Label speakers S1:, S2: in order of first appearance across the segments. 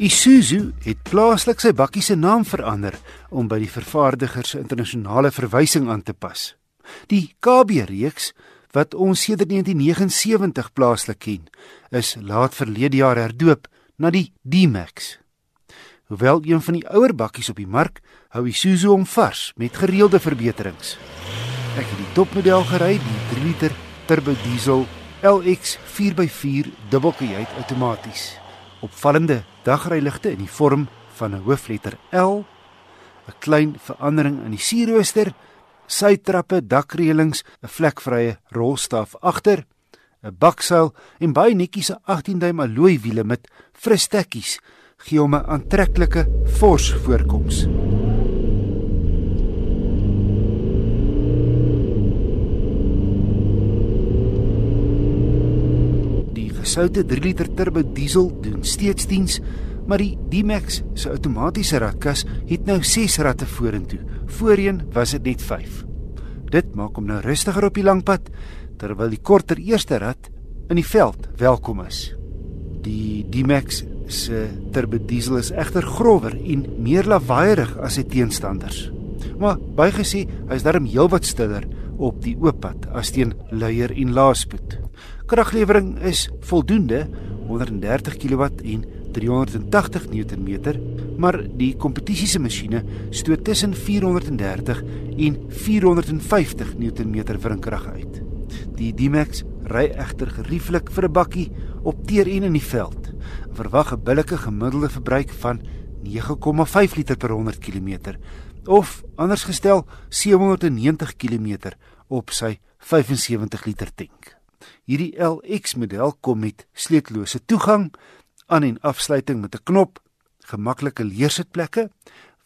S1: Isuzu het plaaslik sy bakkie se naam verander om by die vervaardiger se internasionale verwysing aan te pas. Die KB reeks wat ons sedert 1979 plaaslik ken, is laat verlede jaar herdoop na die D-Max. Hoewel een van die ouer bakkies op die mark, hou Isuzu hom vars met gereelde verbeterings. Ek het die topmodel gery, die 3 liter turbo diesel LX 4x4 dubbelkajuit outomaties opvallende dagryligte in die vorm van 'n hoofletter L, 'n klein verandering in die sierrooster, sytrappe, dakreëlings, 'n vlekvrye rolstaf agter, 'n baksuil en baie netjiese 18-duim alloy wiele met fristekkies gee hom 'n aantreklike fors voorkoms. Gesoute 3 liter turbo diesel doen steeds diens, maar die D-Max se outomatiese ratkas het nou 6 ratte vorentoe. Voorheen was dit net 5. Dit maak hom nou rustiger op die lang pad terwyl die korter eerste rat in die veld welkom is. Die D-Max se turbo diesel is egter grower en meer lawaaierig as sy teenstanders. Maar bygesê, hy's darm heelwat stiller op die oop pad as teen luier en laaspoed. Kraglewering is voldoende 130 kW en 380 Nm, maar die kompetisie se masjiene stoot tussen 430 en 450 Nm wrinkrag uit. Die D-Max ry egter gerieflik vir 'n bakkie op teer en in die veld. Verwag 'n billike gemiddelde verbruik van 9,5 liter per 100 km of anders gestel 790 km op sy 75 liter tank. Hierdie LX model kom met sleutellose toegang, aan en afsluiting met 'n knop, gemaklike leersitplekke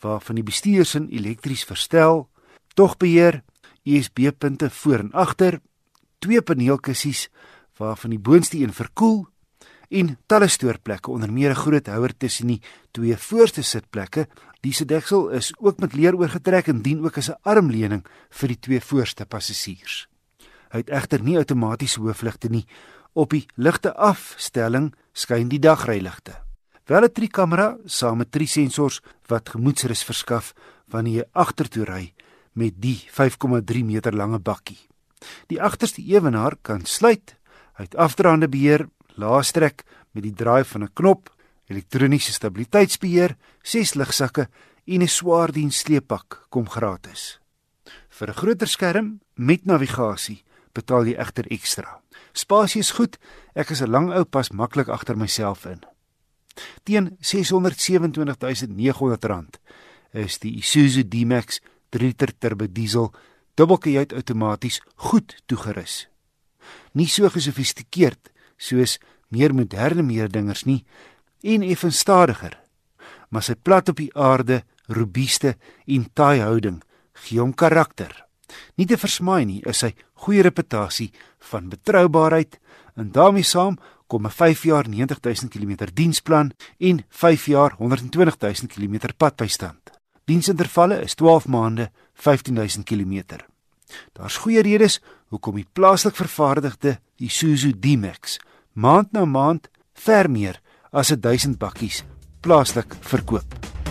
S1: waarvan die bestuursin elektries verstel, togbeheer, USB-punte voor en agter, twee paneelkussies waarvan die boonste een verkoel en talle stoorplekke onder meer 'n groot houer tussen die twee voorste sitplekke. Die sitdeksel is ook met leer oorgetrek en dien ook as 'n armleuning vir die twee voorste passasiers. Hy het egter nie outomatiese hoofligte nie. Op die ligte afstelling skyn die dagryligte. Wel 'n trikamera saam met drie sensors wat gemoedsrus verskaf wanneer jy agtertoe ry met die 5,3 meter lange bakkie. Die agterste ewenaar kan sluit. Hy het afdraande beheer, laastrek met die draai van 'n knop, elektroniese stabiliteitsbeheer, ses ligsakke en 'n swaar diens sleeppak kom gratis. Vir 'n groter skerm met navigasie betaal jy egter ekstra. Spasie is goed. Ek is 'n lang ou pas maklik agter myself in. Teen R627900 is die Isuzu D-Max 3 liter turbo diesel dubbelkajuit outomaties goed toegerus. Nie so gesofistikeerd soos meer moderne meerdingers nie en effens stadiger. Maar sy plat op die aarde, robuuste en taai houding gee hom karakter. Nie te versmaai nie is sy goeie reputasie van betroubaarheid en daarmee saam kom 'n 5 jaar 90000 km diensplan en 5 jaar 120000 km padbystand. Diensintervalle is 12 maande 15000 km. Daar's goeie redes hoekom die plaaslik vervaardigde Isuzu D-Max maand na maand ver meer as 1000 bakkies plaaslik verkoop.